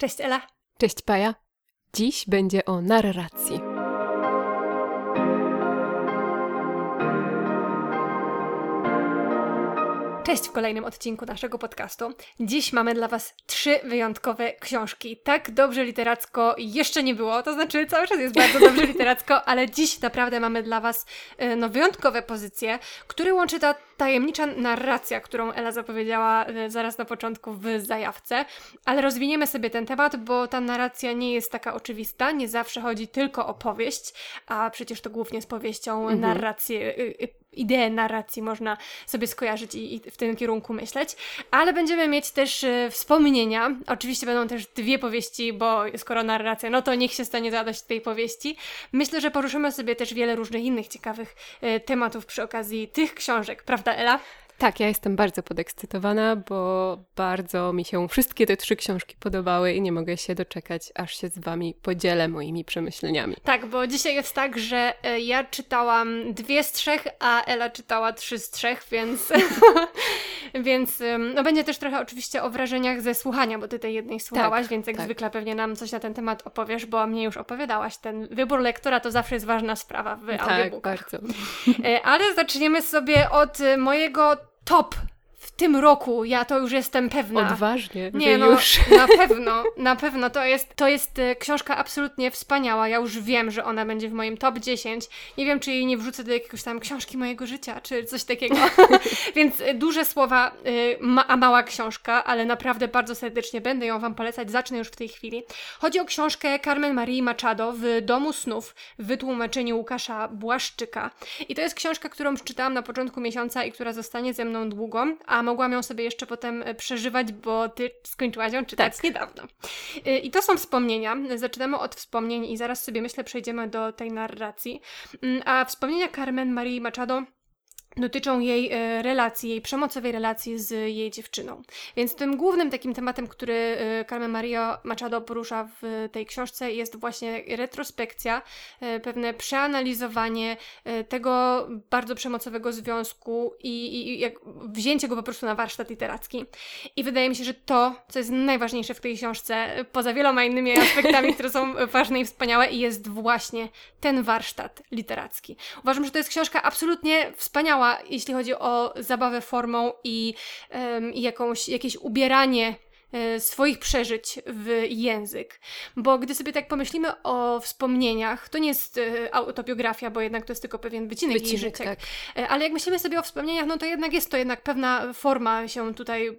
Cześć Ela. Cześć Paja. Dziś będzie o narracji. Cześć w kolejnym odcinku naszego podcastu. Dziś mamy dla Was trzy wyjątkowe książki. Tak dobrze literacko jeszcze nie było, to znaczy cały czas jest bardzo dobrze literacko, ale dziś naprawdę mamy dla Was e, no, wyjątkowe pozycje, które łączy ta tajemnicza narracja, którą Ela zapowiedziała e, zaraz na początku w zajawce. Ale rozwiniemy sobie ten temat, bo ta narracja nie jest taka oczywista, nie zawsze chodzi tylko o powieść, a przecież to głównie z powieścią mhm. narrację ideę narracji można sobie skojarzyć i, i, w tym kierunku myśleć. Ale będziemy mieć też y, wspomnienia. Oczywiście będą też dwie powieści, bo skoro narracja, no to niech się stanie zadość tej powieści. Myślę, że poruszymy sobie też wiele różnych innych ciekawych y, tematów przy okazji tych książek, prawda Ela? Tak, ja jestem bardzo podekscytowana, bo bardzo mi się wszystkie te trzy książki podobały i nie mogę się doczekać, aż się z Wami podzielę moimi przemyśleniami. Tak, bo dzisiaj jest tak, że e, ja czytałam dwie z trzech, a Ela czytała trzy z trzech, więc, więc no będzie też trochę oczywiście o wrażeniach ze słuchania, bo Ty tej jednej słuchałaś, tak, więc jak tak. zwykle pewnie nam coś na ten temat opowiesz, bo mnie już opowiadałaś. Ten wybór lektora to zawsze jest ważna sprawa w tak, audiobookach. bardzo. E, ale zaczniemy sobie od mojego top. w tym roku, ja to już jestem pewna. Odważnie, nie no, już. Na pewno, na pewno. To jest, to jest e, książka absolutnie wspaniała. Ja już wiem, że ona będzie w moim top 10. Nie wiem, czy jej nie wrzucę do jakiegoś tam książki mojego życia, czy coś takiego. Więc e, duże słowa, e, a mała książka, ale naprawdę bardzo serdecznie będę ją Wam polecać. Zacznę już w tej chwili. Chodzi o książkę Carmen Marii Machado w Domu Snów w wytłumaczeniu Łukasza Błaszczyka. I to jest książka, którą przeczytałam na początku miesiąca i która zostanie ze mną długo a mogłam ją sobie jeszcze potem e, przeżywać, bo ty skończyłaś ją czytać tak. niedawno. E, I to są wspomnienia. Zaczynamy od wspomnień i zaraz sobie myślę przejdziemy do tej narracji. Mm, a wspomnienia Carmen Marii Machado dotyczą jej e, relacji, jej przemocowej relacji z jej dziewczyną. Więc tym głównym takim tematem, który e, Carmen Maria Machado porusza w tej książce jest właśnie retrospekcja, e, pewne przeanalizowanie tego bardzo przemocowego związku i, i wzięcie go po prostu na warsztat literacki. I wydaje mi się, że to, co jest najważniejsze w tej książce, poza wieloma innymi aspektami, które są ważne i wspaniałe, jest właśnie ten warsztat literacki. Uważam, że to jest książka absolutnie wspaniała, jeśli chodzi o zabawę formą i, um, jakąś, jakieś ubieranie e, swoich przeżyć w język. Bo gdy sobie tak pomyślimy o wspomnieniach, to nie jest e, autobiografia, bo jednak to jest tylko pewien wycinek, wycinek jej życia. Tak. E, ale jak myślimy sobie o wspomnieniach, no to jednak jest to jednak pewna forma się tutaj,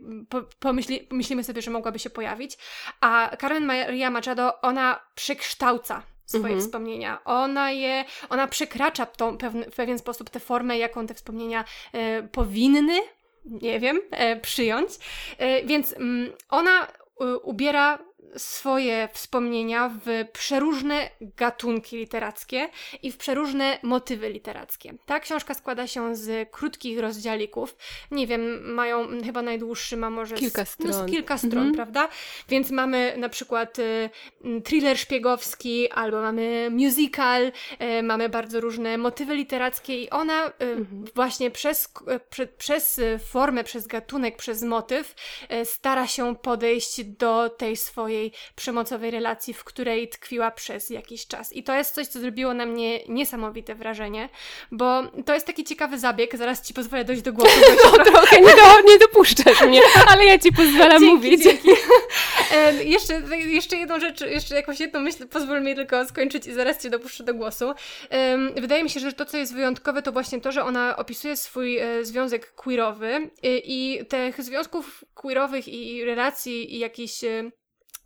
pomyśli, myślimy sobie, że mogłaby się pojawić. A Carmen Maria Machado, ona przekształca swoje mhm. wspomnienia. Ona je, ona przekracza tą, pewne, w pewien sposób tę formę, jaką te wspomnienia e, powinny, nie wiem, e, przyjąć. E, więc mm, ona e, ubiera swoje wspomnienia w przeróżne gatunki literackie i w przeróżne motywy literackie. Ta książka składa się z krótkich rozdziałików. Nie wiem, mają chyba najdłuższy ma może kilka z, stron, no, z kilka stron mhm. prawda? Więc mamy na przykład y, thriller szpiegowski, albo mamy musical, y, mamy bardzo różne motywy literackie i ona y, mhm. właśnie przez, prze, przez formę, przez gatunek, przez motyw y, stara się podejść do tej swojej swojej przemocowej relacji, w której tkwiła przez jakiś czas. I to jest coś, co zrobiło na mnie niesamowite wrażenie, bo to jest taki ciekawy zabieg, zaraz Ci pozwolę dojść do głosu. no trochę nie, do, nie dopuszczasz mnie, ale ja Ci pozwalam dzięki, mówić. Dzięki. E, jeszcze, jeszcze jedną rzecz, jeszcze jakąś jedną myśl, pozwól mi tylko skończyć i zaraz Cię dopuszczę do głosu. wydaje mi się, że to, co jest wyjątkowe, to właśnie to, że ona opisuje swój e, związek queerowy i, i tych związków queerowych i relacji i jakichś e,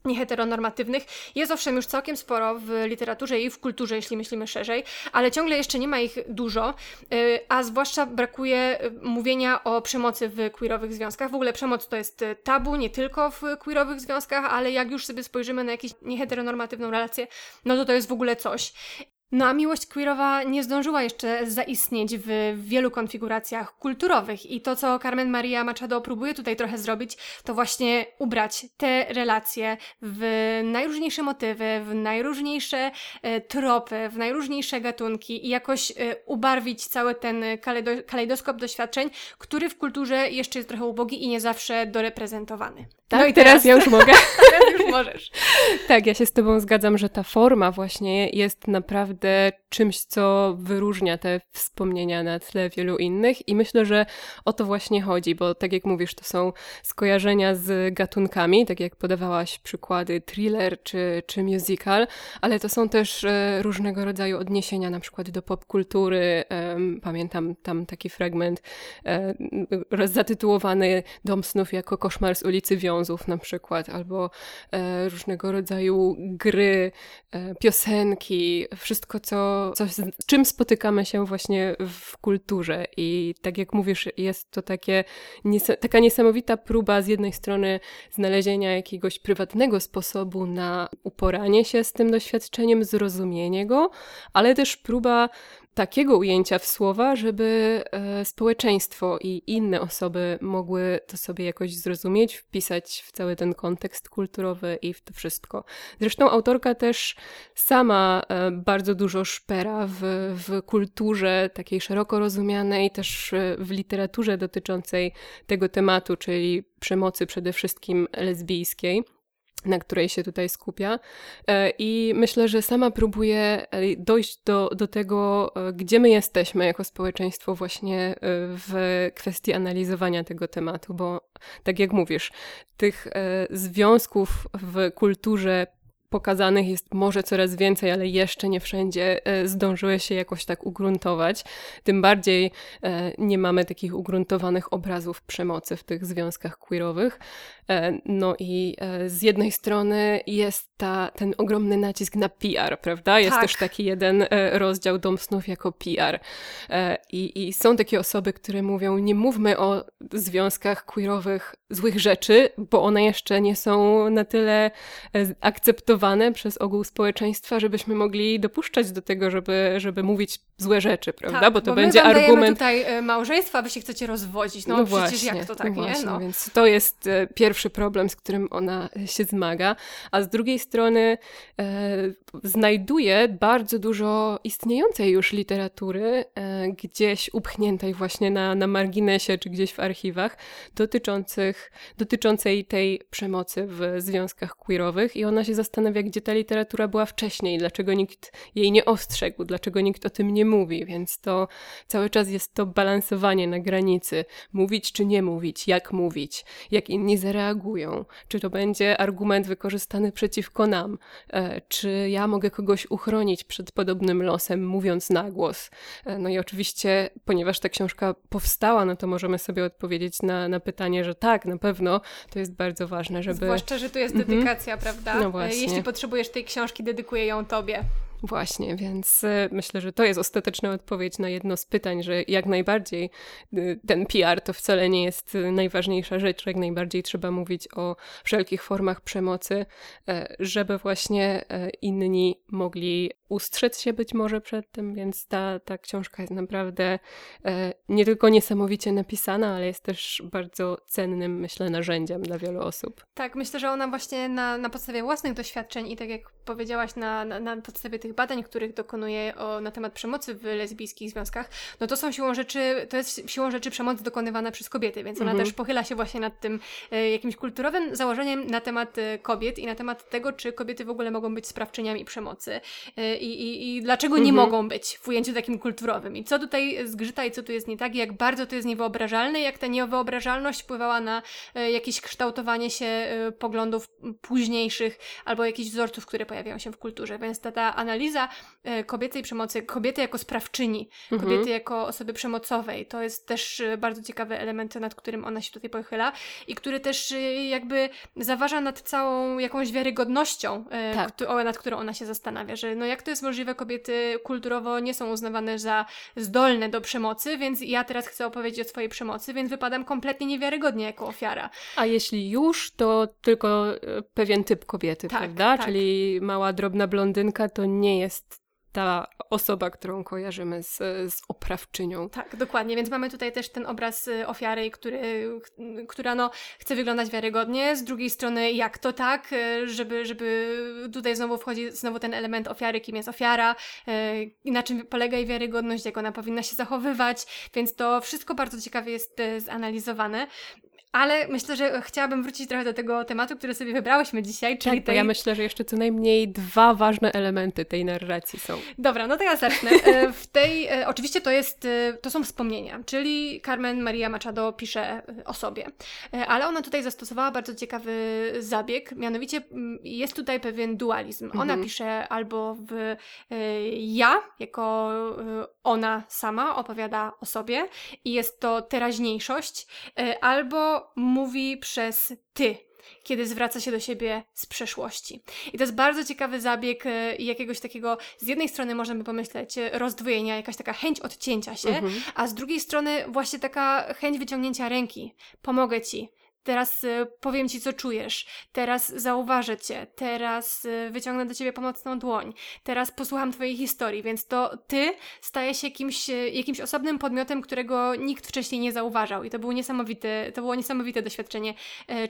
nieheteronormatywnych jest owszem już całkiem sporo w literaturze i w kulturze, jeśli myślimy szerzej, ale ciągle jeszcze nie ma ich dużo, y, a zwłaszcza brakuje y, mówienia o przemocy w queerowych związkach. W ogóle przemoc to jest y, tabu nie tylko w queerowych związkach, ale jak już sobie spojrzymy na jakąś nieheteronormatywną relację, no to to jest w ogóle coś. No a miłość queerowa nie zdążyła jeszcze zaistnieć w wielu konfiguracjach kulturowych i to, co Carmen Maria Machado próbuje tutaj trochę zrobić, to właśnie ubrać te relacje w najróżniejsze motywy, w najróżniejsze e, tropy, w najróżniejsze gatunki i jakoś e, ubarwić cały ten kalejdo kalejdoskop doświadczeń, który w kulturze jeszcze jest trochę ubogi i nie zawsze doreprezentowany. Tak, no i teraz, teraz ja już mogę. teraz już możesz. tak, ja się z Tobą zgadzam, że ta forma właśnie jest naprawdę czymś, co wyróżnia te wspomnienia na tle wielu innych i myślę, że o to właśnie chodzi, bo tak jak mówisz, to są skojarzenia z gatunkami, tak jak podawałaś przykłady thriller czy, czy musical, ale to są też e, różnego rodzaju odniesienia na przykład do popkultury. Pamiętam tam taki fragment e, zatytułowany Dom snów jako koszmar z ulicy Wiązów na przykład, albo e, różnego rodzaju gry, piosenki, wszystko co, coś, z czym spotykamy się właśnie w kulturze. I tak jak mówisz, jest to takie, taka niesamowita próba z jednej strony znalezienia jakiegoś prywatnego sposobu na uporanie się z tym doświadczeniem, zrozumienie go, ale też próba takiego ujęcia w słowa, żeby e, społeczeństwo i inne osoby mogły to sobie jakoś zrozumieć, wpisać w cały ten kontekst kulturowy i w to wszystko. Zresztą autorka też sama e, bardzo dużo szpera w, w kulturze takiej szeroko rozumianej, też e, w literaturze dotyczącej tego tematu, czyli przemocy przede wszystkim lesbijskiej na której się tutaj skupia. E, I myślę, że sama próbuje e, dojść do, do tego, e, gdzie my jesteśmy jako społeczeństwo, właśnie w kwestii analizowania tego tematu, bo tak jak mówisz, tych związków w kulturze pokazanych jest może coraz więcej, ale jeszcze nie wszędzie e, zdążyły się jakoś tak ugruntować. Tym bardziej e, nie mamy takich ugruntowanych obrazów przemocy w tych związkach queerowych. E, no i z jednej strony jest ta, ten ogromny nacisk na PR, prawda? Jest tak. też taki jeden rozdział Dom Snów jako PR. I, I są takie osoby, które mówią, nie mówmy o związkach queerowych złych rzeczy, bo one jeszcze nie są na tyle akceptowane przez ogół społeczeństwa, żebyśmy mogli dopuszczać do tego, żeby, żeby mówić złe rzeczy, prawda? Tak, bo to bo będzie my wam argument. tutaj e, małżeństwa, wy się chcecie rozwodzić. No, no przecież właśnie, jak to tak, no nie? No. Więc to jest e, pierwszy problem, z którym ona się zmaga. A z drugiej strony e, znajduje bardzo dużo istniejącej już literatury, e, gdzieś upchniętej właśnie na, na marginesie czy gdzieś w archiwach, dotyczących, dotyczącej tej przemocy w związkach queerowych i ona się zastanawia, gdzie ta literatura była wcześniej, dlaczego nikt jej nie ostrzegł, dlaczego nikt o tym nie mówi, więc to cały czas jest to balansowanie na granicy. Mówić czy nie mówić, jak mówić, jak inni zareagują, czy to będzie argument wykorzystany przeciwko nam, e, czy ja mogę kogoś uchronić przed podobnym losem, mówiąc na głos. E, no i oczywiście, ponieważ ta książka powstała, no to możemy sobie odpowiedzieć na, na pytanie, że tak, na pewno to jest bardzo ważne, żeby... Zwłaszcza, że tu jest mhm. dedykacja, prawda? No właśnie. Jeśli potrzebujesz tej książki, dedykuję ją tobie. Właśnie, więc e, myślę, że to jest ostateczna odpowiedź na jedno z pytań, że jak najbardziej y, ten PR to wcale nie jest y, najważniejsza rzecz, jak najbardziej trzeba mówić o wszelkich formach przemocy, e, żeby właśnie e, inni mogli ustrzec się być może przed tym, więc ta, ta książka jest naprawdę nie tylko niesamowicie napisana, ale jest też bardzo cennym, myślę, narzędziem dla wielu osób. Tak, myślę, że ona właśnie na, na podstawie własnych doświadczeń i tak jak powiedziałaś, na, na, na podstawie tych badań, których dokonuje o, na temat przemocy w lesbijskich związkach, no to są siłą rzeczy, to jest siłą rzeczy przemoc dokonywana przez kobiety, więc ona mhm. też pochyla się właśnie nad tym e, jakimś kulturowym założeniem na temat e, kobiet i na temat tego, czy kobiety w ogóle mogą być sprawczyniami przemocy e, i, i, dlaczego nie mhm. mogą być w ujęciu takim kulturowym i co tutaj zgrzyta i co tu jest nie tak i jak bardzo to jest niewyobrażalne, jak ta niewyobrażalność wpływała na jakieś kształtowanie się poglądów późniejszych albo jakichś wzorców, które pojawiają się w kulturze, więc ta, ta analiza e, kobiecej przemocy, kobiety jako sprawczyni, mhm. kobiety jako osoby przemocowej, to jest też e, bardzo ciekawy element, nad którym ona się tutaj pochyla i który też e, jakby zaważa nad całą jakąś wiarygodnością, tak. nad którą ona się zastanawia, że no jak to jest możliwe, kobiety kulturowo nie są uznawane za zdolne do przemocy, więc ja teraz chcę opowiedzieć o swojej przemocy, więc wypadam kompletnie niewiarygodnie jako ofiara. A jeśli już, to tylko pewien typ kobiety, tak, prawda? Tak. Czyli mała, drobna blondynka to nie jest ta osoba, którą kojarzymy z, z oprawczynią. Tak, dokładnie, więc mamy tutaj też ten obraz y, ofiary, który, która no, chce wyglądać wiarygodnie, z drugiej strony jak to tak, y, żeby, żeby tutaj znowu wchodzi znowu ten element ofiary, kim jest ofiara, y, na czym polega jej wiarygodność, jak ona powinna się zachowywać, więc to wszystko bardzo ciekawie jest zanalizowane. Ale myślę, że chciałabym wrócić trochę do tego tematu, który sobie wybrałyśmy dzisiaj, czyli tak, tej... ja myślę, że jeszcze co najmniej dwa ważne elementy tej narracji są. Dobra, no to ja zacznę. E, w tej, e, oczywiście to jest, e, to są wspomnienia, czyli Carmen Maria Machado pisze o sobie, ale ona tutaj zastosowała bardzo ciekawy zabieg, mianowicie mm, jest tutaj pewien dualizm. Ona mhm. pisze albo w ja, jako ona sama opowiada o sobie i jest to teraźniejszość, albo mówi przez ty, kiedy zwraca się do siebie z przeszłości. I to jest bardzo ciekawy zabieg e, jakiegoś takiego, z jednej strony można by pomyśleć e, rozdwojenia, jakaś taka chęć odcięcia się, mhm. a z drugiej strony właśnie taka chęć wyciągnięcia ręki. Pomogę ci, teraz y, powiem ci, co czujesz, teraz zauważę cię, teraz y, wyciągnę do ciebie pomocną dłoń, teraz posłucham twojej historii, więc to ty staje się jakimś, y, jakimś osobnym podmiotem, którego nikt wcześniej nie zauważał i to było niesamowite, to było niesamowite doświadczenie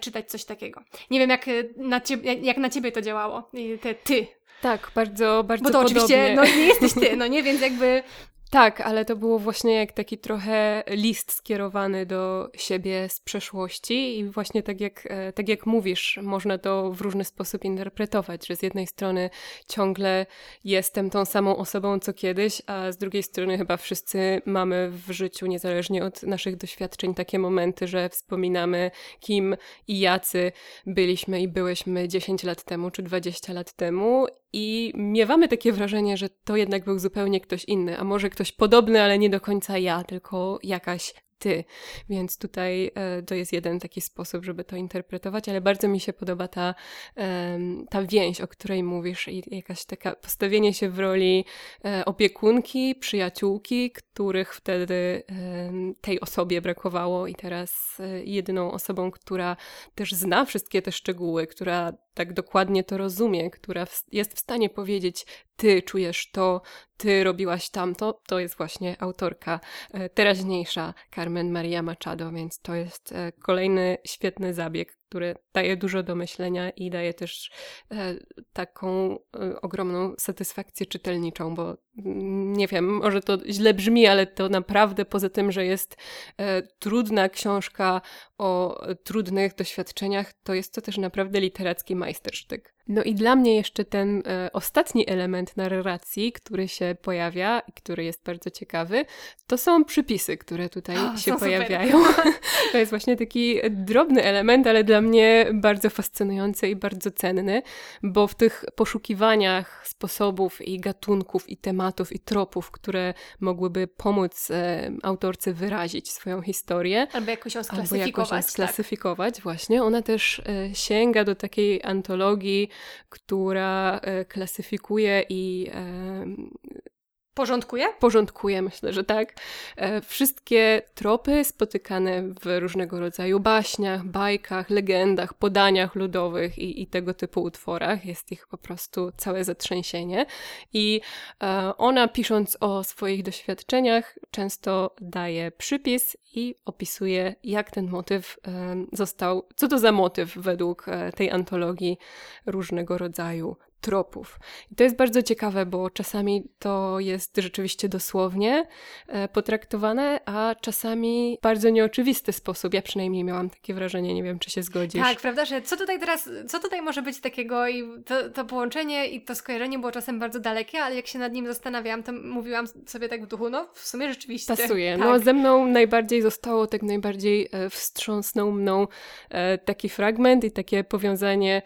czytać coś takiego. Nie wiem, jak na, ciebie, jak na ciebie to działało, te ty. Tak, bardzo, bardzo Bo to podobnie. oczywiście, no nie jesteś ty, no nie, więc jakby tak, ale to było właśnie jak taki trochę list skierowany do siebie z przeszłości i właśnie tak jak, e, tak jak mówisz, można to w różny sposób interpretować, że z jednej strony ciągle jestem tą samą osobą co kiedyś, a z drugiej strony chyba wszyscy mamy w życiu, niezależnie od naszych doświadczeń, takie momenty, że wspominamy kim i jacy byliśmy i byłyśmy 10 lat temu czy 20 lat temu i miewamy takie wrażenie, że to jednak był zupełnie ktoś inny, a może ktoś podobny, ale nie do końca ja, tylko jakaś ty. Więc tutaj e, to jest jeden taki sposób, żeby to interpretować, ale bardzo mi się podoba ta, ta więź, o której mówisz i jakaś taka postawienie się w roli e, opiekunki, przyjaciółki, których wtedy tej osobie brakowało i teraz e, jedyną osobą, która też zna wszystkie te szczegóły, która tak dokładnie to rozumie, która jest w stanie powiedzieć, ty czujesz to, ty robiłaś tamto, to jest właśnie autorka teraźniejsza Carmen Maria Machado, więc to jest e, kolejny świetny zabieg, który daje dużo do myślenia i daje też e, taką e, ogromną satysfakcję czytelniczą, bo mm, nie wiem, może to źle brzmi, ale to naprawdę poza tym, że jest e, trudna książka o trudnych doświadczeniach, to jest to też naprawdę literacki majstersztyk. No i dla mnie jeszcze ten ostatni element narracji, który się pojawia i który jest bardzo ciekawy, to są przypisy, które tutaj o, się pojawiają. to jest właśnie taki drobny element, ale dla mnie bardzo fascynujący i bardzo cenny, bo w tych poszukiwaniach sposobów i gatunków i tematów i tropów, które mogłyby pomóc e, autorce wyrazić swoją historię, albo jakoś ją sklasyfikować, albo jakoś ją sklasyfikować tak. właśnie, ona też e, sięga do takiej antologii która e, klasyfikuje i e, Porządkuje? Porządkuje, myślę, że tak. E, wszystkie tropy spotykane w różnego rodzaju baśniach, bajkach, legendach, podaniach ludowych i, i tego typu utworach. Jest ich po prostu całe zatrzęsienie. I ona, pisząc o swoich doświadczeniach, często daje przypis i opisuje, jak ten motyw został, co to za motyw według tej antologii różnego rodzaju tropów. I to jest bardzo ciekawe, bo czasami to jest rzeczywiście dosłownie e, potraktowane, a czasami w bardzo nieoczywisty sposób. Ja przynajmniej miałam takie wrażenie, nie wiem, czy się zgodzisz. Tak, prawda, że co tutaj teraz, co tutaj może być takiego i to, to połączenie i to skojarzenie było czasem bardzo dalekie, ale jak się nad nim zastanawiałam, to mówiłam sobie tak w duchu, no w sumie rzeczywiście. Pasuje. Tak. No ze mną najbardziej zostało, tak najbardziej e, wstrząsnął mną e, taki fragment i takie powiązanie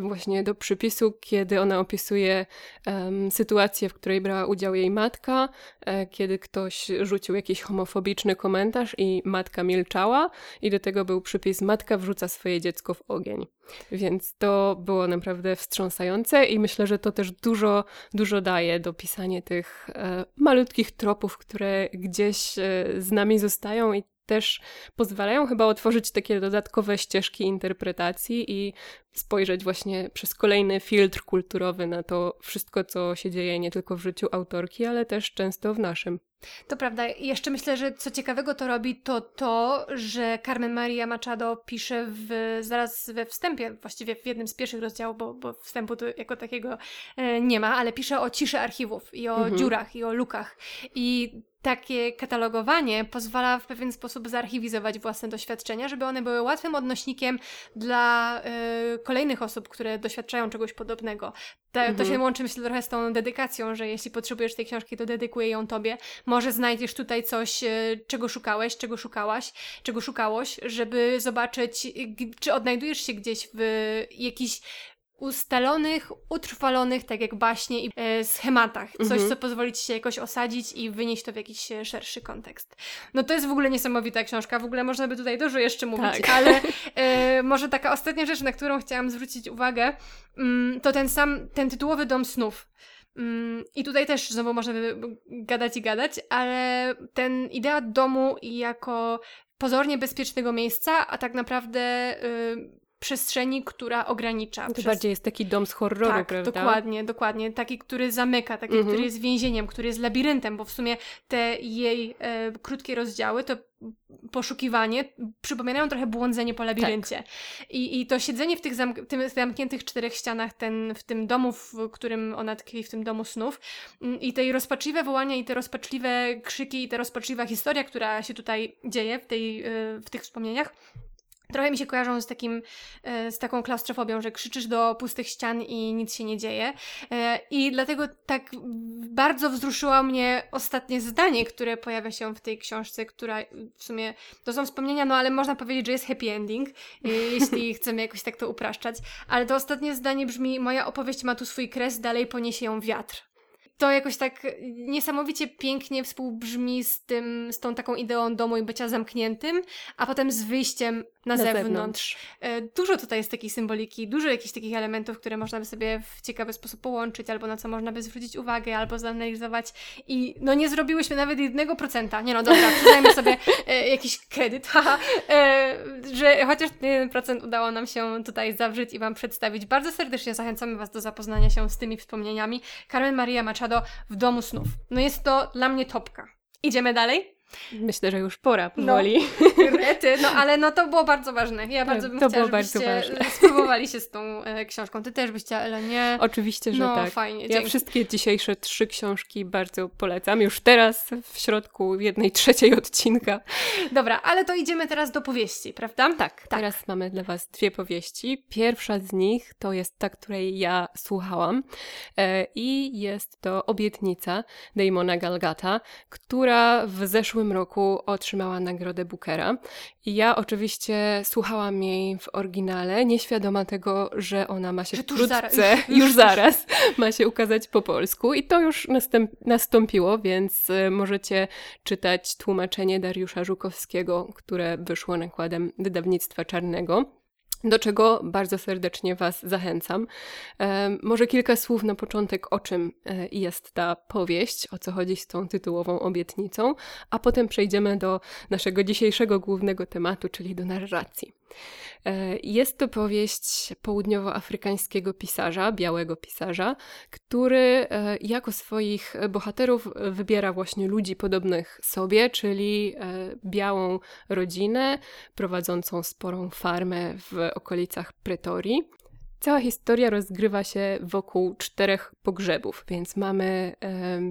właśnie do przypisu, kiedy kiedy ona opisuje um, sytuację, w której brała udział jej matka, e, kiedy ktoś rzucił jakiś homofobiczny komentarz i matka milczała, i do tego był przypis: Matka wrzuca swoje dziecko w ogień. Więc to było naprawdę wstrząsające i myślę, że to też dużo, dużo daje do pisania tych e, malutkich tropów, które gdzieś e, z nami zostają i też pozwalają chyba otworzyć takie dodatkowe ścieżki interpretacji i spojrzeć właśnie przez kolejny filtr kulturowy na to wszystko, co się dzieje nie tylko w życiu autorki, ale też często w naszym. To prawda. I jeszcze myślę, że co ciekawego to robi, to to, że Carmen Maria Machado pisze w, zaraz we wstępie, właściwie w jednym z pierwszych rozdziałów, bo, bo wstępu tu jako takiego e, nie ma, ale pisze o ciszy archiwów i o mhm. dziurach i o lukach. I takie katalogowanie pozwala w pewien sposób zarchiwizować własne doświadczenia, żeby one były łatwym odnośnikiem dla y, kolejnych osób, które doświadczają czegoś podobnego. To, mhm. to się łączy myślę trochę z tą dedykacją, że jeśli potrzebujesz tej książki, to dedykuję ją tobie. Może znajdziesz tutaj coś, y, czego szukałeś, czego szukałaś, czego szukałoś, żeby zobaczyć, czy odnajdujesz się gdzieś w jakiś ustalonych, utrwalonych, tak jak baśnie i e, schematach. Coś, mhm. co pozwoli ci się jakoś osadzić i wynieść to w jakiś e, szerszy kontekst. No to jest w ogóle niesamowita książka, w ogóle można by tutaj dużo jeszcze mówić, tak. ale e, może taka ostatnia rzecz, na którą chciałam zwrócić uwagę, mm, to ten sam, ten tytułowy Dom Snów. Mm, I tutaj też znowu można by gadać i gadać, ale ten idea domu jako pozornie bezpiecznego miejsca, a tak naprawdę y, przestrzeni, która ogranicza. To przez... bardziej jest taki dom z horroru, tak, prawda? dokładnie, dokładnie. Taki, który zamyka, taki, mhm. który jest więzieniem, który jest labiryntem, bo w sumie te jej e, krótkie rozdziały, to poszukiwanie przypominają trochę błądzenie po labiryncie. Tak. I, I to siedzenie w tych, zamk tym zamkniętych czterech ścianach, ten, w tym domu, w którym ona tkwi, w tym domu snów, mm, i te rozpaczliwe wołania, i te rozpaczliwe krzyki, i ta rozpaczliwa historia, która się tutaj dzieje w, tej, e, w tych wspomnieniach, Trochę mi się kojarzą z, takim, e, z taką klaustrofobią, że krzyczysz do pustych ścian i nic się nie dzieje. E, I dlatego tak bardzo wzruszyło mnie ostatnie zdanie, które pojawia się w tej książce, która w sumie to są wspomnienia, no ale można powiedzieć, że jest happy ending, e, jeśli chcemy jakoś tak to upraszczać. Ale to ostatnie zdanie brzmi: Moja opowieść ma tu swój kres, dalej poniesie ją wiatr to jakoś tak niesamowicie pięknie współbrzmi z tym, z tą taką ideą domu i bycia zamkniętym, a potem z wyjściem na, na zewnątrz. zewnątrz. E, dużo tutaj jest takiej symboliki, dużo jakichś takich elementów, które można by sobie w ciekawy sposób połączyć, albo na co można by zwrócić uwagę, albo zanalizować i no nie zrobiłyśmy nawet jednego procenta. Nie no, dobra, przyznajmy sobie e, jakiś kredyt, haha, e, że chociaż jeden procent udało nam się tutaj zawrzeć i Wam przedstawić. Bardzo serdecznie zachęcamy Was do zapoznania się z tymi wspomnieniami. Carmen Maria Machado w Domu Snów. No jest to dla mnie topka. Idziemy dalej? Myślę, że już pora powoli. No, rety, no ale no to było bardzo ważne. Ja bardzo bym to chciała, było bardzo ważne. spróbowali się z tą e, książką. Ty też byś chciała, ale nie? Oczywiście, że no, tak. fajnie. Ja wszystkie dzisiejsze trzy książki bardzo polecam. Już teraz w środku jednej trzeciej odcinka. Dobra, ale to idziemy teraz do powieści, prawda? Tak, tak. Teraz mamy dla Was dwie powieści. Pierwsza z nich to jest ta, której ja słuchałam e, i jest to Obietnica Damona Galgata, która w zeszłym zeszłym roku otrzymała nagrodę Bookera. I ja oczywiście słuchałam jej w oryginale, nieświadoma tego, że ona ma się że wkrótce, zaraz, już, zaraz, ma się ukazać po polsku. I to już nastąpiło, więc e, możecie czytać tłumaczenie Dariusza Żukowskiego, które wyszło nakładem wydawnictwa czarnego do czego bardzo serdecznie Was zachęcam. E, może kilka słów na początek, o czym e, jest ta powieść, o co chodzi z tą tytułową obietnicą, a potem przejdziemy do naszego dzisiejszego głównego tematu, czyli do narracji. E, jest to powieść południowoafrykańskiego pisarza, białego pisarza, który e, jako swoich bohaterów wybiera właśnie ludzi podobnych sobie, czyli e, białą rodzinę prowadzącą sporą farmę w okolicach Pretorii. Cała historia rozgrywa się wokół czterech pogrzebów, więc mamy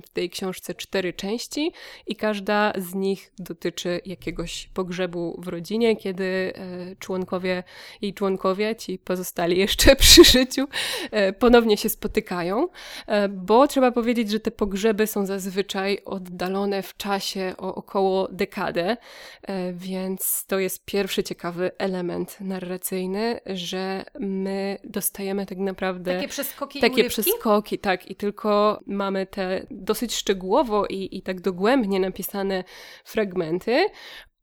w tej książce cztery części i każda z nich dotyczy jakiegoś pogrzebu w rodzinie, kiedy e, członkowie i członkowie, ci pozostali jeszcze przy życiu, e, ponownie się spotykają, e, bo trzeba powiedzieć, że te pogrzeby są zazwyczaj oddalone w czasie o około dekadę, więc to jest pierwszy ciekawy element narracyjny, że my do dostajemy tak naprawdę... Takie przeskoki Takie przeskoki, tak. I tylko mamy te dosyć szczegółowo i, i tak dogłębnie napisane fragmenty,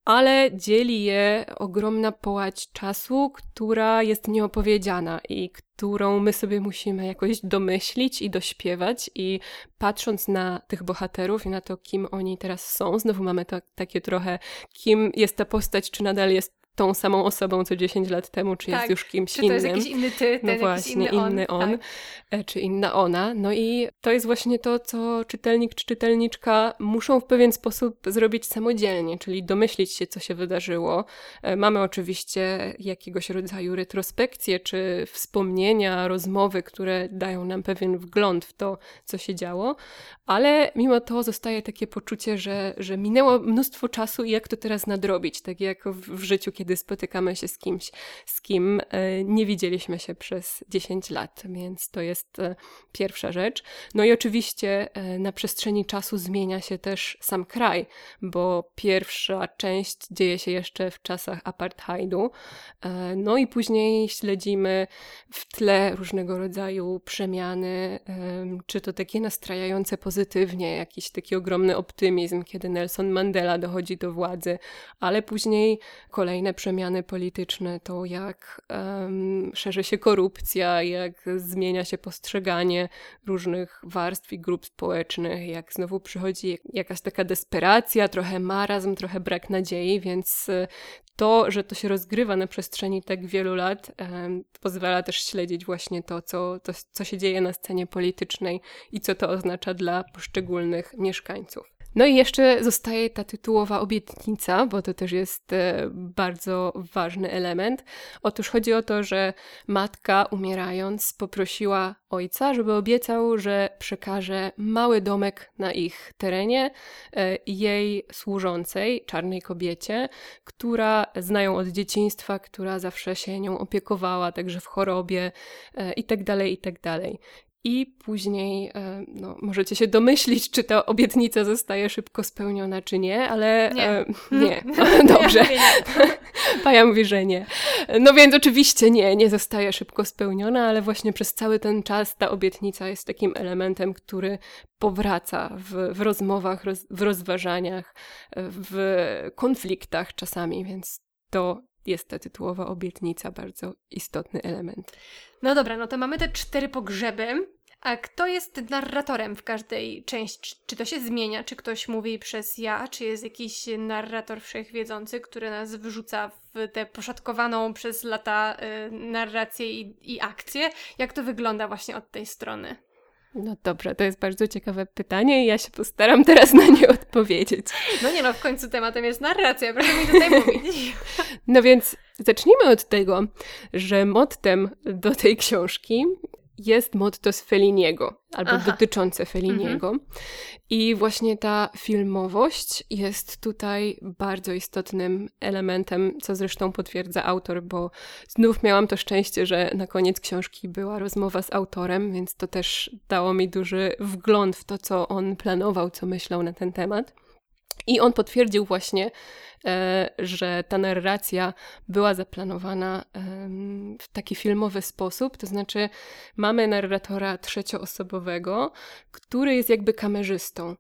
ale dzieli je ogromna połać czasu, która jest nieopowiedziana i którą my sobie musimy jakoś domyślić i dośpiewać. I patrząc na tych bohaterów i na to, kim oni teraz są, znowu mamy to takie trochę, kim jest ta postać, czy nadal jest tą samą osobą co 10 lat temu, czy tak. jest już kimś czy innym. Czy to jest jakiś inny ty, ten, no właśnie, inny on, inny on tak. E, czy inna ona. No i to jest właśnie to, co czytelnik czy czytelniczka muszą w pewien sposób zrobić samodzielnie, czyli domyślić się, co się wydarzyło. E, mamy oczywiście jakiegoś rodzaju retrospekcje, czy wspomnienia, rozmowy, które dają nam pewien wgląd w to, co się działo, ale mimo to zostaje takie poczucie, że, że minęło mnóstwo czasu i jak to teraz nadrobić, tak jak w, w życiu, kiedy spotykamy się z kimś, z kim e, nie widzieliśmy się przez 10 lat, więc to jest e, pierwsza rzecz. No i oczywiście e, na przestrzeni czasu zmienia się też sam kraj, bo pierwsza część dzieje się jeszcze w czasach apartheidu, no i później śledzimy w tle różnego rodzaju przemiany, czy to takie nastrajające pozytywnie, jakiś taki ogromny optymizm, kiedy Nelson Mandela dochodzi do władzy, ale później kolejne przemiany polityczne, to jak um, szerzy się korupcja, jak zmienia się postrzeganie różnych warstw i grup społecznych, jak znowu przychodzi jakaś taka desperacja, trochę marazm, trochę brak nadziei, więc e, to, że to się rozgrywa na przestrzeni tak wielu lat, um, pozwala też śledzić właśnie to co, to, co się dzieje na scenie politycznej i co to oznacza dla poszczególnych mieszkańców. No i jeszcze zostaje ta tytułowa obietnica, bo to też jest e, bardzo ważny element. Otóż chodzi o to, że matka umierając poprosiła ojca, żeby obiecał, że przekaże mały domek na ich terenie e, jej służącej, czarnej kobiecie, która znają od dzieciństwa, która zawsze się nią opiekowała, także w chorobie e, itd., tak itd. I później e, no, możecie się domyślić, czy ta obietnica zostaje szybko spełniona, czy nie, ale nie. E, nie. Dobrze. Paja mówi, że nie. No więc oczywiście nie, nie zostaje szybko spełniona, ale właśnie przez cały ten czas ta obietnica jest takim elementem, który powraca w, w rozmowach, roz, w rozważaniach, w konfliktach czasami, więc to jest ta tytułowa obietnica bardzo istotny element. No dobra, no to mamy te cztery pogrzeby. A kto jest narratorem w każdej części? Czy to się zmienia? Czy ktoś mówi przez ja? Czy jest jakiś narrator wszechwiedzący, który nas wrzuca w tę poszatkowaną przez lata y, narrację i, i akcję? Jak to wygląda właśnie od tej strony? No dobrze, to jest bardzo ciekawe pytanie i ja się postaram teraz na nie odpowiedzieć. No nie no, w końcu tematem jest narracja, proszę mi tutaj mówić. No więc zacznijmy od tego, że mottem do tej książki jest motto z Feliniego, albo Aha. dotyczące Feliniego. Mhm. I właśnie ta filmowość jest tutaj bardzo istotnym elementem, co zresztą potwierdza autor, bo znów miałam to szczęście, że na koniec książki była rozmowa z autorem, więc to też dało mi duży wgląd w to, co on planował, co myślał na ten temat. I on potwierdził właśnie, e, że ta narracja była zaplanowana w taki filmowy sposób, to znaczy mamy narratora trzecioosobowego, który jest jakby kamerzystą.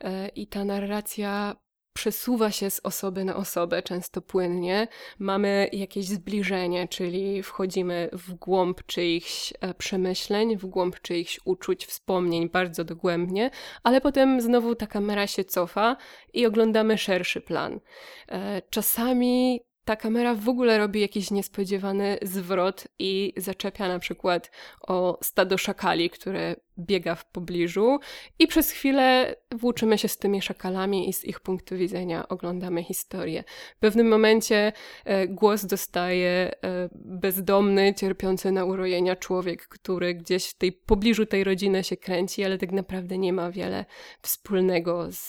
E, I ta narracja przesuwa się z osoby na osobę, często płynnie. Mamy jakieś zbliżenie, czyli wchodzimy w głąb czyichś e, przemyśleń, w głąb czyichś uczuć, wspomnień bardzo dogłębnie, ale potem znowu ta kamera się cofa i oglądamy szerszy plan. E, czasami ta kamera w ogóle robi jakiś niespodziewany zwrot i zaczepia na przykład o stado szakali, które biega w pobliżu i przez chwilę włóczymy się z tymi szakalami i z ich punktu widzenia oglądamy historię. W pewnym momencie e, głos dostaje e, bezdomny, cierpiący na urojenia człowiek, który gdzieś w tej pobliżu tej rodziny się kręci, ale tak naprawdę nie ma wiele wspólnego z,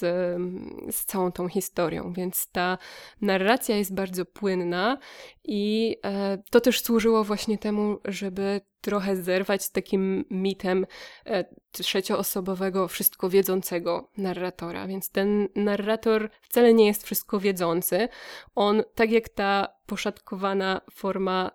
z całą tą historią, więc ta narracja jest bardzo płynna i e, to też służyło właśnie temu, żeby trochę zerwać z takim mitem e, trzecioosobowego, wszystko wiedzącego narratora. Więc ten narrator wcale nie jest wszystko wiedzący. On, tak jak ta poszatkowana forma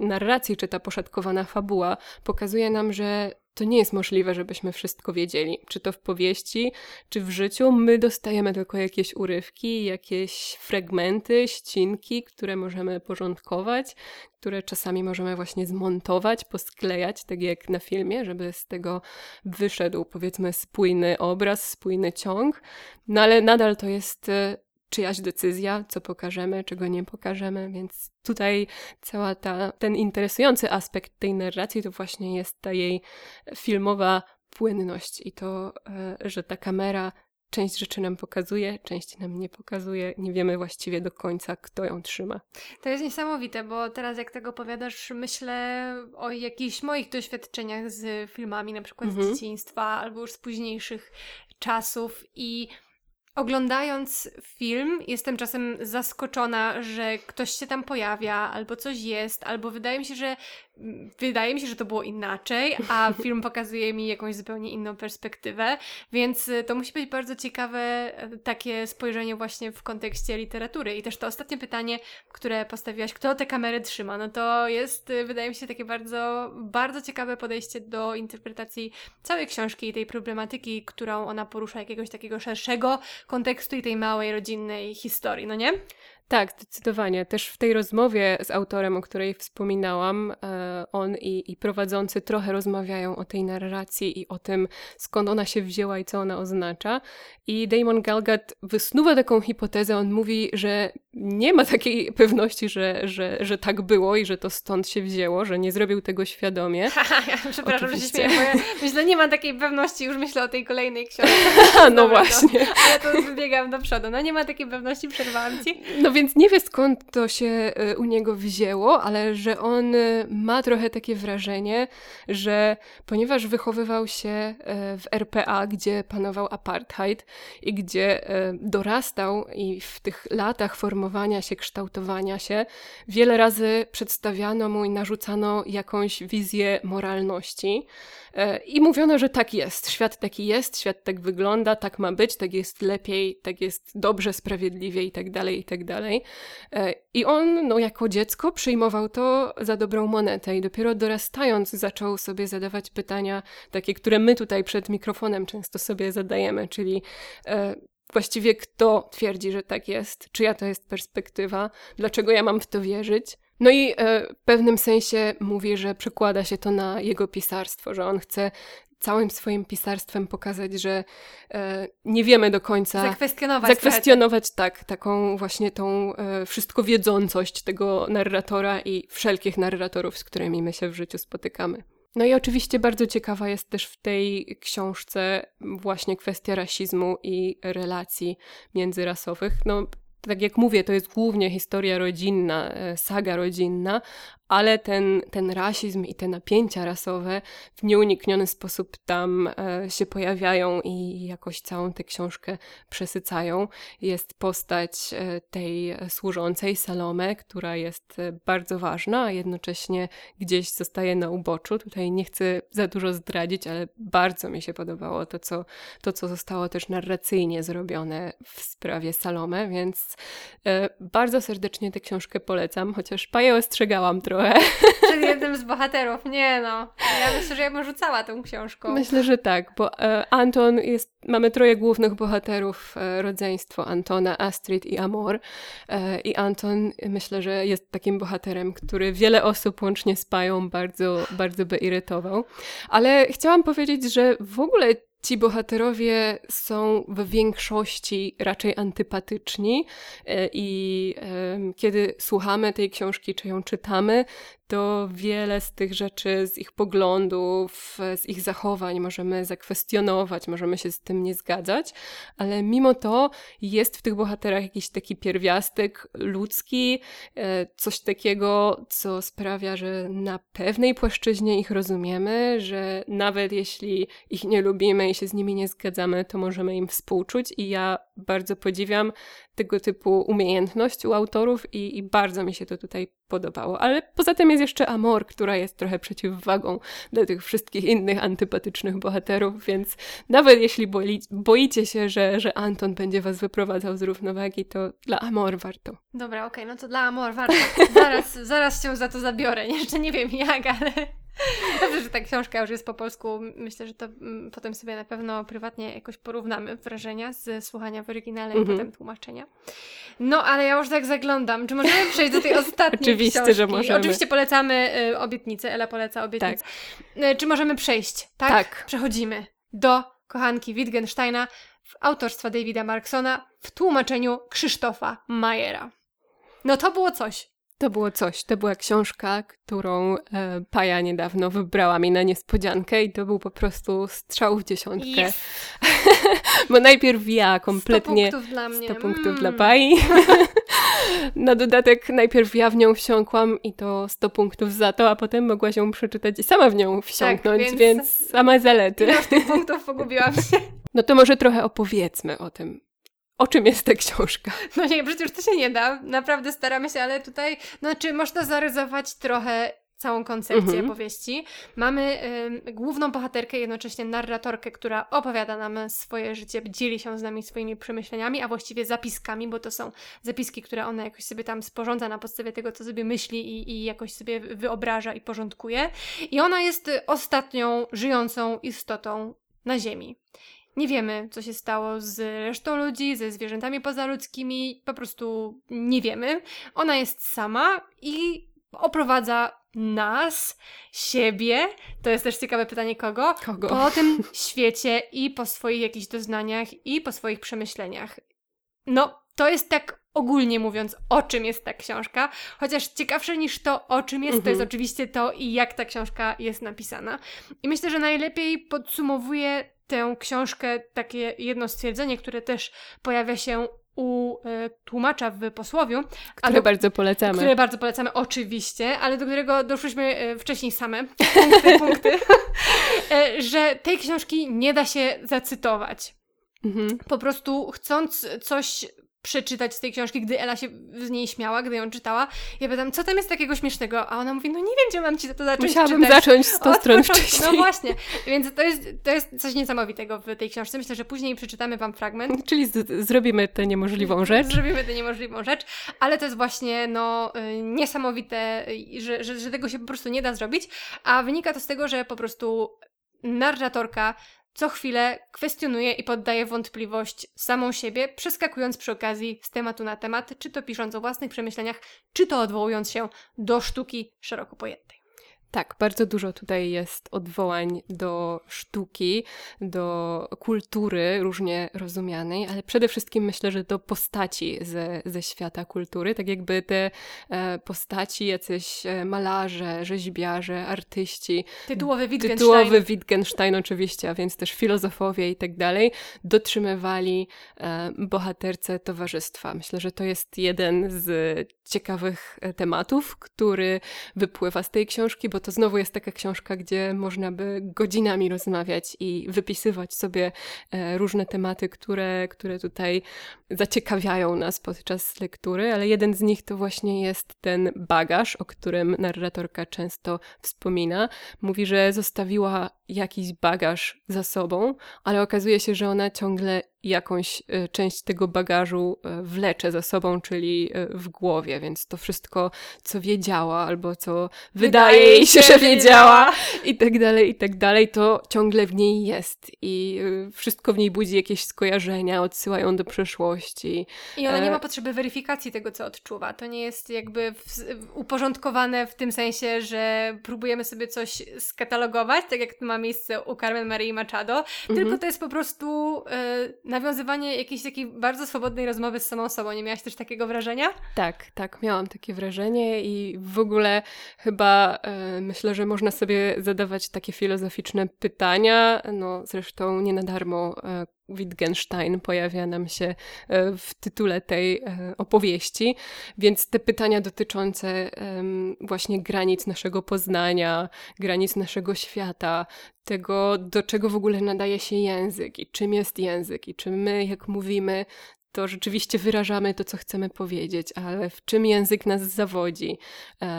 narracji, czy ta poszatkowana fabuła, pokazuje nam, że to nie jest możliwe, żebyśmy wszystko wiedzieli. Czy to w powieści, czy w życiu. My dostajemy tylko jakieś urywki, jakieś fragmenty, ścinki, które możemy porządkować, które czasami możemy właśnie zmontować, posklejać, tak jak na filmie, żeby z tego wyszedł powiedzmy spójny obraz, spójny ciąg. No ale nadal to jest e, czyjaś decyzja, co pokażemy, czego nie pokażemy, więc tutaj cała ta, ten interesujący aspekt tej narracji to właśnie jest ta jej filmowa płynność i to, e, że ta kamera część rzeczy nam pokazuje, część nam nie pokazuje. Nie wiemy właściwie do końca, kto ją trzyma. To jest niesamowite, bo teraz jak tego opowiadasz, myślę o jakichś moich doświadczeniach z filmami, na przykład mhm. z dzieciństwa albo już z późniejszych czasów i Oglądając film, jestem czasem zaskoczona, że ktoś się tam pojawia, albo coś jest, albo wydaje mi się, że wydaje mi się, że to było inaczej, a film pokazuje mi jakąś zupełnie inną perspektywę, więc y, to musi być bardzo ciekawe y, takie spojrzenie właśnie w kontekście literatury. I też to ostatnie pytanie, które postawiłaś, kto te kamery trzyma, no to jest, y, wydaje mi się, takie bardzo, bardzo ciekawe podejście do interpretacji całej książki i tej problematyki, którą ona porusza, jakiegoś takiego szerszego kontekstu i tej małej rodzinnej historii, no nie? Tak, zdecydowanie. Też w tej rozmowie z autorem, o której wspominałam, e, on i, i, prowadzący trochę rozmawiają o tej narracji i o tym, skąd ona się wzięła i co ona oznacza. I Damon Galgat wysnuwa taką hipotezę. On mówi, że nie ma takiej pewności, że, że, że tak było i że to stąd się wzięło, że nie zrobił tego świadomie. przepraszam, Oczywiście. że się śmieję, myślę, nie ma takiej pewności, już myślę o tej kolejnej książce. no właśnie. No, ale to wybiegam do przodu. No nie ma takiej pewności, przerwałam Ci. No więc nie wie skąd to się e, u niego wzięło, ale że on e, ma trochę takie wrażenie, że ponieważ wychowywał się e, w RPA, gdzie panował apartheid i gdzie dorastał i w tych latach formowania się, kształtowania się, wiele razy przedstawiano mu i narzucano jakąś wizję moralności. I mówiono, że tak jest, świat taki jest, świat tak wygląda, tak ma być, tak jest lepiej, tak jest dobrze, sprawiedliwie i tak dalej, i tak dalej. E, I on, no, jako dziecko przyjmował to za dobrą monetę i dopiero dorastając zaczął sobie zadawać pytania takie, które my tutaj przed mikrofonem często sobie zadajemy, czyli e, właściwie kto twierdzi, że tak jest, czyja to jest perspektywa, dlaczego ja mam w to wierzyć. No i e, w pewnym sensie mówi, że przekłada się to na jego pisarstwo, że on chce całym swoim pisarstwem pokazać, że e, nie wiemy do końca. Zakwestionować. Zakwestionować, tak, taką właśnie tą e, wszystko wiedzącość tego narratora i wszelkich narratorów, z którymi my się w życiu spotykamy. No i oczywiście bardzo ciekawa jest też w tej książce właśnie kwestia rasizmu i relacji międzyrasowych. No, tak jak mówię, to jest głównie historia rodzinna, e, saga rodzinna, ale ten, ten rasizm i te napięcia rasowe w nieunikniony sposób tam e, się pojawiają i jakoś całą tę książkę przesycają. Jest postać e, tej służącej Salome, która jest e, bardzo ważna, a jednocześnie gdzieś zostaje na uboczu. Tutaj nie chcę za dużo zdradzić, ale bardzo mi się podobało to, co, to, co zostało też narracyjnie zrobione w sprawie Salome, więc bardzo serdecznie tę książkę polecam, chociaż paję ostrzegałam trochę trochę. Przed jednym z bohaterów. Nie no. Ja myślę, że ja bym rzucała tą książką. Myślę, że tak, bo e, Anton jest, mamy troje głównych bohaterów, e, rodzeństwo Antona, Astrid i Amor. E, I Anton myślę, że jest takim bohaterem, który wiele osób łącznie z Pają bardzo, bardzo by irytował. Ale chciałam powiedzieć, że w ogóle ci bohaterowie są w większości raczej antypatyczni e, i kiedy słuchamy tej książki czy ją czytamy, to wiele z tych rzeczy, z ich poglądów, z ich zachowań możemy zakwestionować, możemy się z tym nie zgadzać, ale mimo to jest w tych bohaterach jakiś taki pierwiastek ludzki, e, coś takiego, co sprawia, że na pewnej płaszczyźnie ich rozumiemy, że nawet jeśli ich nie lubimy i się z nimi nie zgadzamy, to możemy im współczuć i ja bardzo podziwiam tego typu umiejętność u autorów i, i, bardzo mi się to tutaj podobało. Ale poza tym jest jeszcze Amor, która jest trochę przeciwwagą dla tych wszystkich innych antypatycznych bohaterów, więc nawet jeśli boi, boicie się, że, że Anton będzie was wyprowadzał z równowagi, to dla Amor warto. Dobra, okej, okay, no to dla Amor warto. Zaraz, zaraz się za to zabiorę. Jeszcze nie wiem jak, ale Dobrze, że ta książka już jest po polsku. Myślę, że to mm, potem sobie na pewno prywatnie jakoś porównamy wrażenia z słuchania w oryginale mm -hmm. i mhm. potem tłumaczenia. No, ale ja już tak zaglądam. Czy możemy przejść do tej ostatniej Oczywiście, książki? że możemy. Oczywiście polecamy y, obietnicę. Ela poleca obietnicę. Tak. Y, czy możemy przejść? Tak? Tak. Przechodzimy do kochanki Wittgensteina autorstwa Davida Marksona w tłumaczeniu Krzysztofa Majera. No to było coś. To było coś. To była książka, którą e, Paja niedawno wybrała mi na niespodziankę i to był po prostu strzał w dziesiątkę. Yes. Bo najpierw ja kompletnie... 100 punktów dla mnie. 100 punktów Mm. dla Pai. Na dodatek najpierw ja w nią wsiąkłam i to 100 punktów za to, a potem mogłaś ją przeczytać i sama w nią wsiąknąć, więc- więc... same zalety. Ile już tych punktów pogubiłam się. No to może trochę opowiedzmy o tym. O czym jest ta książka? No nie, przecież to się nie da. Naprawdę staramy się, ale tutaj, no czy można zarysować trochę całą koncepcję Mhm. powieści. Mamy ym, główną bohaterkę, jednocześnie narratorkę, która opowiada nam swoje życie, dzieli się z nami swoimi przemyśleniami, a właściwie zapiskami, bo to są zapiski, które ona jakoś sobie tam sporządza na podstawie tego, co sobie myśli i, i jakoś sobie wyobraża i porządkuje. I ona jest y, ostatnią żyjącą istotą na Ziemi. Nie wiemy, co się stało z resztą ludzi, ze zwierzętami pozaludzkimi, po prostu nie wiemy. Ona jest sama i oprowadza nas, siebie, to jest też ciekawe pytanie kogo, Kogo? po tym świecie i po swoich jakichś doznaniach i po swoich przemyśleniach. No, to jest tak ogólnie mówiąc, o czym jest ta książka, chociaż ciekawsze niż to, o czym jest, to Mhm. jest oczywiście to i jak ta książka jest napisana. I myślę, że najlepiej podsumowuje tę książkę takie jedno stwierdzenie, które też pojawia się u e, tłumacza w posłowiu, Które do- bardzo polecamy. które bardzo polecamy oczywiście, ale do którego doszłyśmy e, wcześniej same, punkty, punkty, e, że tej książki nie da się zacytować. Mhm. Po prostu chcąc coś przeczytać z tej książki, gdy Ela się z niej śmiała, gdy ją czytała, ja pytam, co tam jest takiego śmiesznego? A ona mówi, no nie wiem, gdzie mam ci to zacząć Musiałabym czytać. zacząć 100 Od stron początku. wcześniej. No właśnie, więc to jest, to jest coś niesamowitego w tej książce. Myślę, że później przeczytamy Wam fragment. Czyli z- zrobimy tę niemożliwą rzecz. Zrobimy tę niemożliwą rzecz, ale to jest właśnie no, y, niesamowite, y, że, że, że tego się po prostu nie da zrobić, a wynika to z tego, że po prostu narratorka co chwilę kwestionuje i poddaje wątpliwość samą siebie, przeskakując przy okazji z tematu na temat, czy to pisząc o własnych przemyśleniach, czy to odwołując się do sztuki szeroko pojętej. Tak, bardzo dużo tutaj jest odwołań do sztuki, do kultury różnie rozumianej, ale przede wszystkim myślę, że do postaci ze, ze świata kultury, tak jakby te e, postaci, jacyś e, malarze, rzeźbiarze, artyści, Tytułowy Wittgenstein. tytułowy Wittgenstein oczywiście, a więc też filozofowie i tak dalej, dotrzymywali e, bohaterce towarzystwa. Myślę, że to jest jeden z ciekawych tematów, który wypływa z tej książki, bo to znowu jest taka książka, gdzie można by godzinami rozmawiać i wypisywać sobie e, różne tematy, które, które tutaj zaciekawiają nas podczas lektury, ale jeden z nich to właśnie jest ten bagaż, o którym narratorka często wspomina. Mówi, że zostawiła jakiś bagaż za sobą, ale okazuje się, że ona ciągle jakąś e, część tego bagażu e, wlecze za sobą, czyli e, w głowie, więc to wszystko, co wiedziała albo co wydaje, jej się, że wiedziała i tak dalej, i tak dalej, to ciągle w niej jest i wszystko w niej budzi jakieś skojarzenia, odsyłają do przeszłości. I ona nie ma potrzeby weryfikacji tego, co odczuwa. To nie jest jakby w, uporządkowane w tym sensie, że próbujemy sobie coś skatalogować, tak jak to ma miejsce u Carmen Marii Machado, tylko Mhm. to jest po prostu e, nawiązywanie jakiejś takiej bardzo swobodnej rozmowy z samą sobą. Nie miałaś też takiego wrażenia? Tak, tak, miałam takie wrażenie i w ogóle chyba e, myślę, że można sobie zadawać takie filozoficzne pytania. No, zresztą nie na darmo e, Wittgenstein pojawia nam się e, w tytule tej e, opowieści, więc te pytania dotyczące właśnie granic naszego poznania, granic naszego świata, tego, do czego w ogóle nadaje się język i czym jest język i czy my, jak mówimy, to rzeczywiście wyrażamy to, co chcemy powiedzieć, ale w czym język nas zawodzi,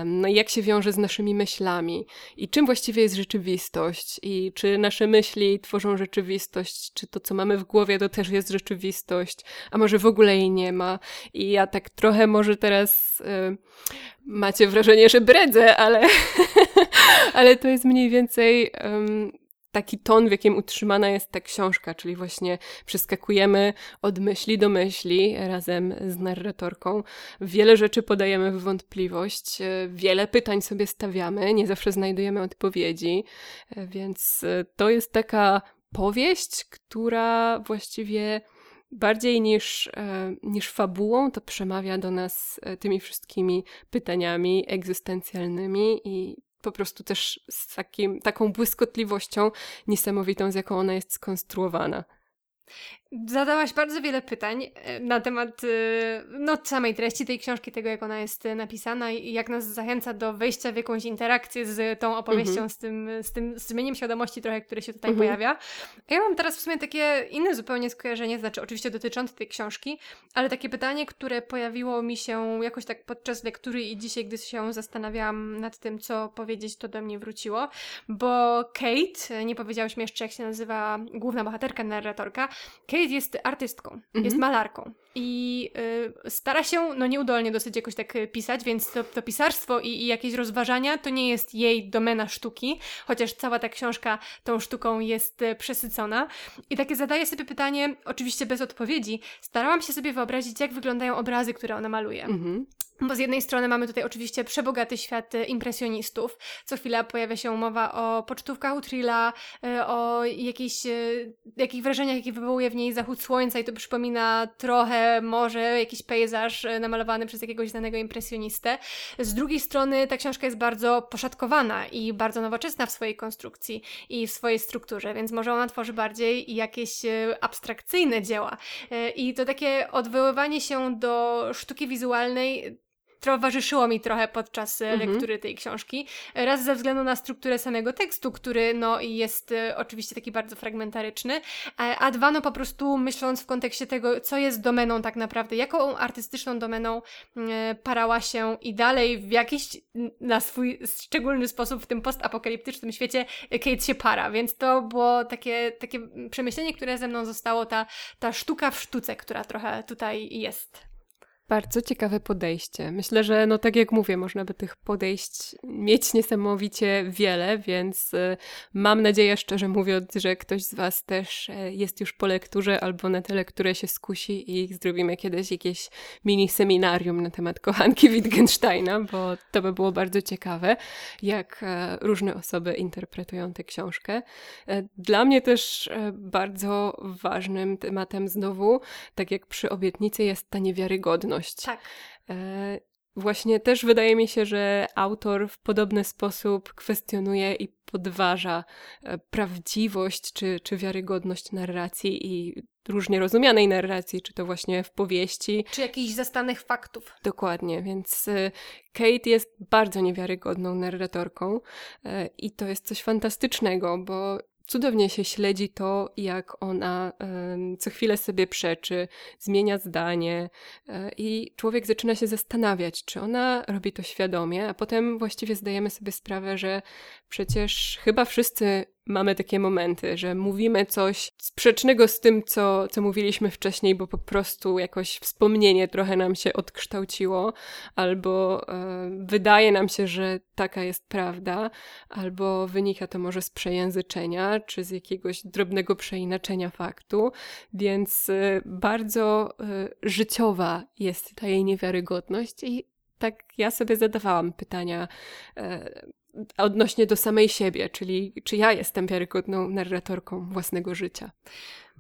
no jak się wiąże z naszymi myślami i czym właściwie jest rzeczywistość i czy nasze myśli tworzą rzeczywistość, czy to, co mamy w głowie, to też jest rzeczywistość, a może w ogóle jej nie ma. I ja tak trochę może teraz macie wrażenie, że bredzę, ale, ale to jest mniej więcej taki ton, w jakim utrzymana jest ta książka, czyli właśnie przeskakujemy od myśli do myśli razem z narratorką. Wiele rzeczy podajemy w wątpliwość, e, wiele pytań sobie stawiamy, nie zawsze znajdujemy odpowiedzi, e, więc e, to jest taka powieść, która właściwie bardziej niż, niż fabułą to przemawia do nas tymi wszystkimi pytaniami egzystencjalnymi i po prostu też z takim, taką błyskotliwością niesamowitą, z jaką ona jest skonstruowana. Zadałaś bardzo wiele pytań e, na temat e, no, samej treści tej książki, tego jak ona jest e, napisana i jak nas zachęca do wejścia w jakąś interakcję z tą opowieścią, mm -hmm. z, tym, z tym strumieniem świadomości trochę, które się tutaj mm -hmm. pojawia. Ja mam teraz w sumie takie inne zupełnie skojarzenie, znaczy oczywiście dotyczące tej książki, ale takie pytanie, które pojawiło mi się jakoś tak podczas lektury i dzisiaj, gdy się zastanawiałam nad tym, co powiedzieć, to do mnie wróciło, bo Kate, nie powiedziałaś mi jeszcze jak się nazywa główna bohaterka, narratorka, Kate jest artystką, mhm. jest malarką i y, stara się, no nieudolnie dosyć jakoś tak y, pisać, więc to, to pisarstwo i, i, jakieś rozważania to nie jest jej domena sztuki, chociaż cała ta książka tą sztuką jest y, przesycona. I takie zadaję sobie pytanie, oczywiście bez odpowiedzi, starałam się sobie wyobrazić, jak wyglądają obrazy, które ona maluje. Mhm. Bo z jednej strony mamy tutaj oczywiście przebogaty świat e, impresjonistów. Co chwila pojawia się mowa o pocztówkach Utrilla, e, o jakichś, e, jakich wrażeniach, jakie wywołuje w niej zachód słońca i to przypomina trochę może jakiś pejzaż namalowany przez jakiegoś znanego impresjonistę. Z drugiej strony ta książka jest bardzo poszatkowana i bardzo nowoczesna w swojej konstrukcji i w swojej strukturze, więc może ona tworzy bardziej jakieś abstrakcyjne dzieła. I to takie odwoływanie się do sztuki wizualnej towarzyszyło mi trochę podczas e, mhm. lektury tej książki. Raz ze względu na strukturę samego tekstu, który no jest e, oczywiście taki bardzo fragmentaryczny, a dwa no po prostu myśląc w kontekście tego, co jest domeną tak naprawdę, jaką artystyczną domeną e, parała się i dalej w jakiś na swój szczególny sposób w tym postapokaliptycznym świecie Kate się para, więc to było takie, takie przemyślenie, które ze mną zostało, ta, ta sztuka w sztuce, która trochę tutaj jest. Bardzo ciekawe podejście. Myślę, że no tak jak mówię, można by tych podejść mieć niesamowicie wiele, więc y, mam nadzieję, szczerze mówiąc, że ktoś z Was też e, jest już po lekturze albo na tę lekturę się skusi i zrobimy kiedyś jakieś mini seminarium na temat kochanki Wittgensteina, bo to by było bardzo ciekawe, jak e, różne osoby interpretują tę książkę. E, dla mnie też bardzo ważnym tematem znowu, tak jak przy obietnicy, jest ta niewiarygodność tak. E, właśnie też wydaje mi się, że autor w podobny sposób kwestionuje i podważa e, prawdziwość czy, czy wiarygodność narracji i różnie rozumianej narracji, czy to właśnie w powieści. Czy jakichś zastanych faktów. Dokładnie, więc e, Kate jest bardzo niewiarygodną narratorką i to jest coś fantastycznego, bo cudownie się śledzi to, jak ona co chwilę sobie przeczy, zmienia zdanie e, i człowiek zaczyna się zastanawiać, czy ona robi to świadomie, a potem właściwie zdajemy sobie sprawę, że przecież chyba wszyscy mamy takie momenty, że mówimy coś sprzecznego z tym, co, co mówiliśmy wcześniej, bo po prostu jakoś wspomnienie trochę nam się odkształciło, albo e, wydaje nam się, że taka jest prawda, albo wynika to może z przejęzyczenia, czy z jakiegoś drobnego przeinaczenia faktu, więc e, bardzo e, życiowa jest ta jej niewiarygodność i tak ja sobie zadawałam pytania e, odnośnie do samej siebie, czyli czy ja jestem wiarygodną narratorką własnego życia.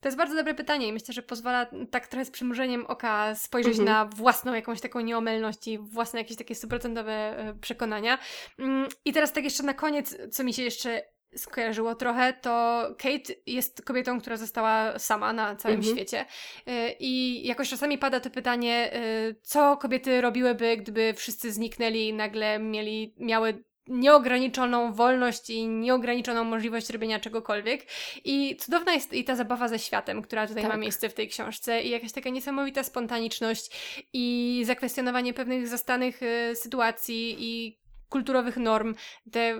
To jest bardzo dobre pytanie i myślę, że pozwala tak trochę z przymrużeniem oka spojrzeć mhm. na własną jakąś taką nieomylność i własne jakieś takie stuprocentowe e, przekonania. Mm, I teraz tak jeszcze na koniec, co mi się jeszcze skojarzyło trochę, to Kate jest kobietą, która została sama na całym mhm. świecie. E, I jakoś czasami pada to pytanie, e, co kobiety robiłyby, gdyby wszyscy zniknęli i nagle mieli, miały nieograniczoną wolność i nieograniczoną możliwość robienia czegokolwiek. I cudowna jest i ta zabawa ze światem, która tutaj tak. ma miejsce w tej książce i jakaś taka niesamowita spontaniczność i zakwestionowanie pewnych zastanych y, sytuacji i kulturowych norm, te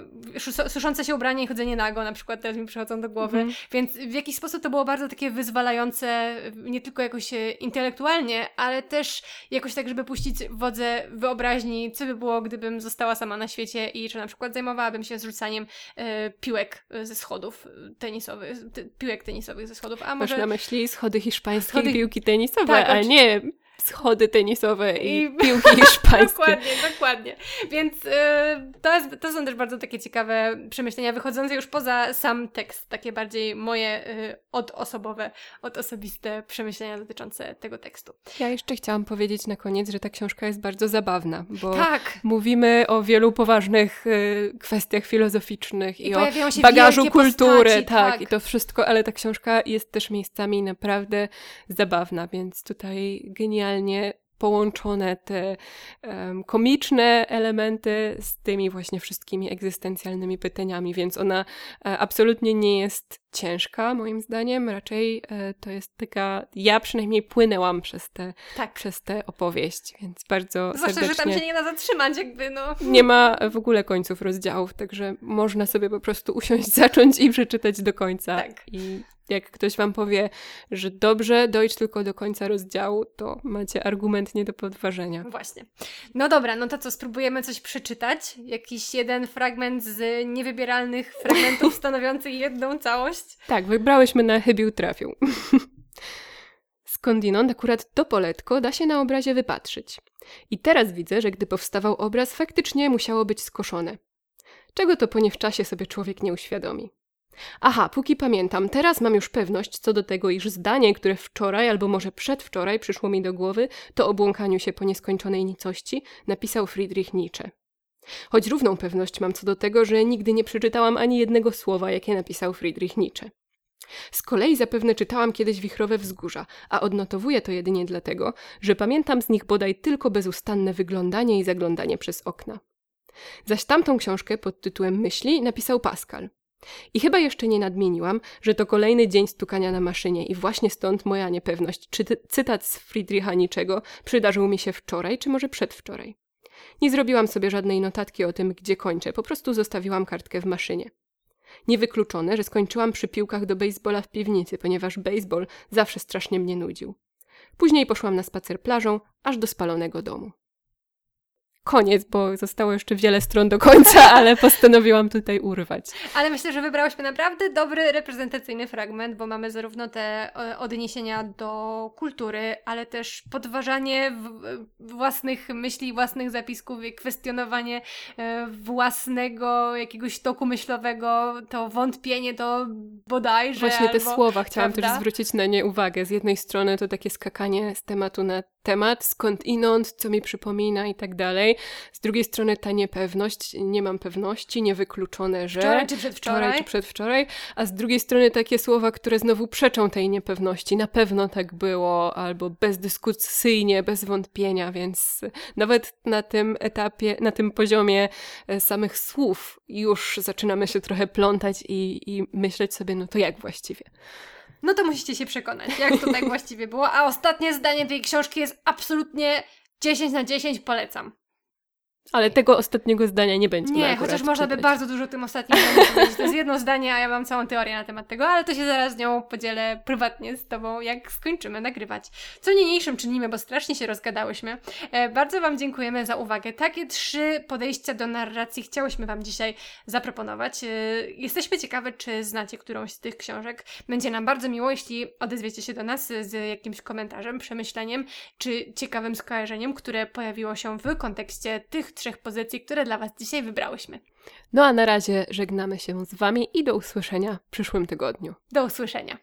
suszące się ubranie i chodzenie nago na przykład teraz mi przychodzą do głowy, mm. więc w jakiś sposób to było bardzo takie wyzwalające nie tylko jakoś e, intelektualnie, ale też jakoś tak, żeby puścić wodze wyobraźni, co by było, gdybym została sama na świecie i czy na przykład zajmowałabym się zrzucaniem e, piłek e, ze schodów tenisowych, te, piłek tenisowych ze schodów, a może... Masz na myśli schody hiszpańskie schody... piłki tenisowe, tak, a nie schody tenisowe i, I piłki hiszpańskie. dokładnie, dokładnie. Więc y, to, jest, to są też bardzo takie ciekawe przemyślenia, wychodzące już poza sam tekst, takie bardziej moje y, odosobowe, odosobiste przemyślenia dotyczące tego tekstu. Ja jeszcze chciałam powiedzieć na koniec, że ta książka jest bardzo zabawna, bo tak. mówimy o wielu poważnych y, kwestiach filozoficznych i, i o bagażu kultury, postaci, tak, tak, i to wszystko, ale ta książka jest też miejscami naprawdę zabawna, więc tutaj genialnie połączone te um, komiczne elementy z tymi właśnie wszystkimi egzystencjalnymi pytaniami, więc ona e, absolutnie nie jest ciężka, moim zdaniem. Raczej e, to jest taka. Ja przynajmniej płynęłam przez tę tak. przez te opowieść, więc bardzo. Zwłaszcza, serdecznie... że tam się nie da zatrzymać, jakby no. Nie ma w ogóle końców rozdziałów, także można sobie po prostu usiąść, zacząć i przeczytać do końca. Tak. I jak ktoś wam powie, że dobrze, dojdź tylko do końca rozdziału, to macie argument nie do podważenia. Właśnie. No dobra, no to co, spróbujemy coś przeczytać? Jakiś jeden fragment z niewybieralnych fragmentów stanowiących jedną całość? Tak, wybrałyśmy na chybił trafił. Skądinąd akurat to poletko da się na obrazie wypatrzyć. I teraz widzę, że gdy powstawał obraz, faktycznie musiało być skoszone. Czego to po nie w czasie sobie człowiek nie uświadomi. Aha, póki pamiętam, teraz mam już pewność co do tego, iż zdanie, które wczoraj albo może przedwczoraj przyszło mi do głowy, to o się po nieskończonej nicości, napisał Friedrich Nietzsche. Choć równą pewność mam co do tego, że nigdy nie przeczytałam ani jednego słowa, jakie napisał Friedrich Nietzsche. Z kolei zapewne czytałam kiedyś Wichrowe Wzgórza, a odnotowuję to jedynie dlatego, że pamiętam z nich bodaj tylko bezustanne wyglądanie i zaglądanie przez okna. Zaś tamtą książkę pod tytułem Myśli napisał Pascal. I chyba jeszcze nie nadmieniłam, że to kolejny dzień stukania na maszynie i właśnie stąd moja niepewność, czy cytat z Friedricha Niczego przydarzył mi się wczoraj, czy może przedwczoraj. Nie zrobiłam sobie żadnej notatki o tym, gdzie kończę, po prostu zostawiłam kartkę w maszynie. Niewykluczone, że skończyłam przy piłkach do baseballa w piwnicy, ponieważ baseball zawsze strasznie mnie nudził. Później poszłam na spacer plażą, aż do spalonego domu koniec, bo zostało jeszcze wiele stron do końca, ale postanowiłam tutaj urwać. Ale myślę, że wybrałyśmy naprawdę dobry, reprezentacyjny fragment, bo mamy zarówno te e, odniesienia do kultury, ale też podważanie własnych myśli, własnych zapisków i kwestionowanie e, własnego jakiegoś toku myślowego, to wątpienie, to bodajże. Właśnie te albo, słowa chciałam prawda? też zwrócić na nie uwagę. Z jednej strony to takie skakanie z tematu na temat, skąd inąd, co mi przypomina i tak dalej. Z drugiej strony ta niepewność, nie mam pewności, niewykluczone, że... Wczoraj czy przedwczoraj. Wczoraj czy przedwczoraj. A z drugiej strony takie słowa, które znowu przeczą tej niepewności. Na pewno tak było, albo bezdyskusyjnie, bez wątpienia, więc nawet na tym etapie, na tym poziomie e, samych słów już zaczynamy się trochę plątać i, i myśleć sobie, no to jak właściwie? No to musicie się przekonać, jak to tak właściwie było. A ostatnie zdanie tej książki jest absolutnie 10 na 10, polecam. Ale tego ostatniego zdania nie będzie. Nie, chociaż można by bardzo dużo tym ostatnim powiedzieć. To jest jedno zdanie, a ja mam całą teorię na temat tego, ale to się zaraz z nią podzielę prywatnie z Tobą, jak skończymy nagrywać. Co niniejszym czynimy, bo strasznie się rozgadałyśmy. E, bardzo Wam dziękujemy za uwagę. Takie trzy podejścia do narracji chciałyśmy Wam dzisiaj zaproponować. E, jesteśmy ciekawe, czy znacie którąś z tych książek. Będzie nam bardzo miło, jeśli odezwiecie się do nas z jakimś komentarzem, przemyśleniem, czy ciekawym skojarzeniem, które pojawiło się w kontekście tych trzech pozycji, które dla Was dzisiaj wybrałyśmy. No a na razie żegnamy się z Wami i do usłyszenia w przyszłym tygodniu. Do usłyszenia.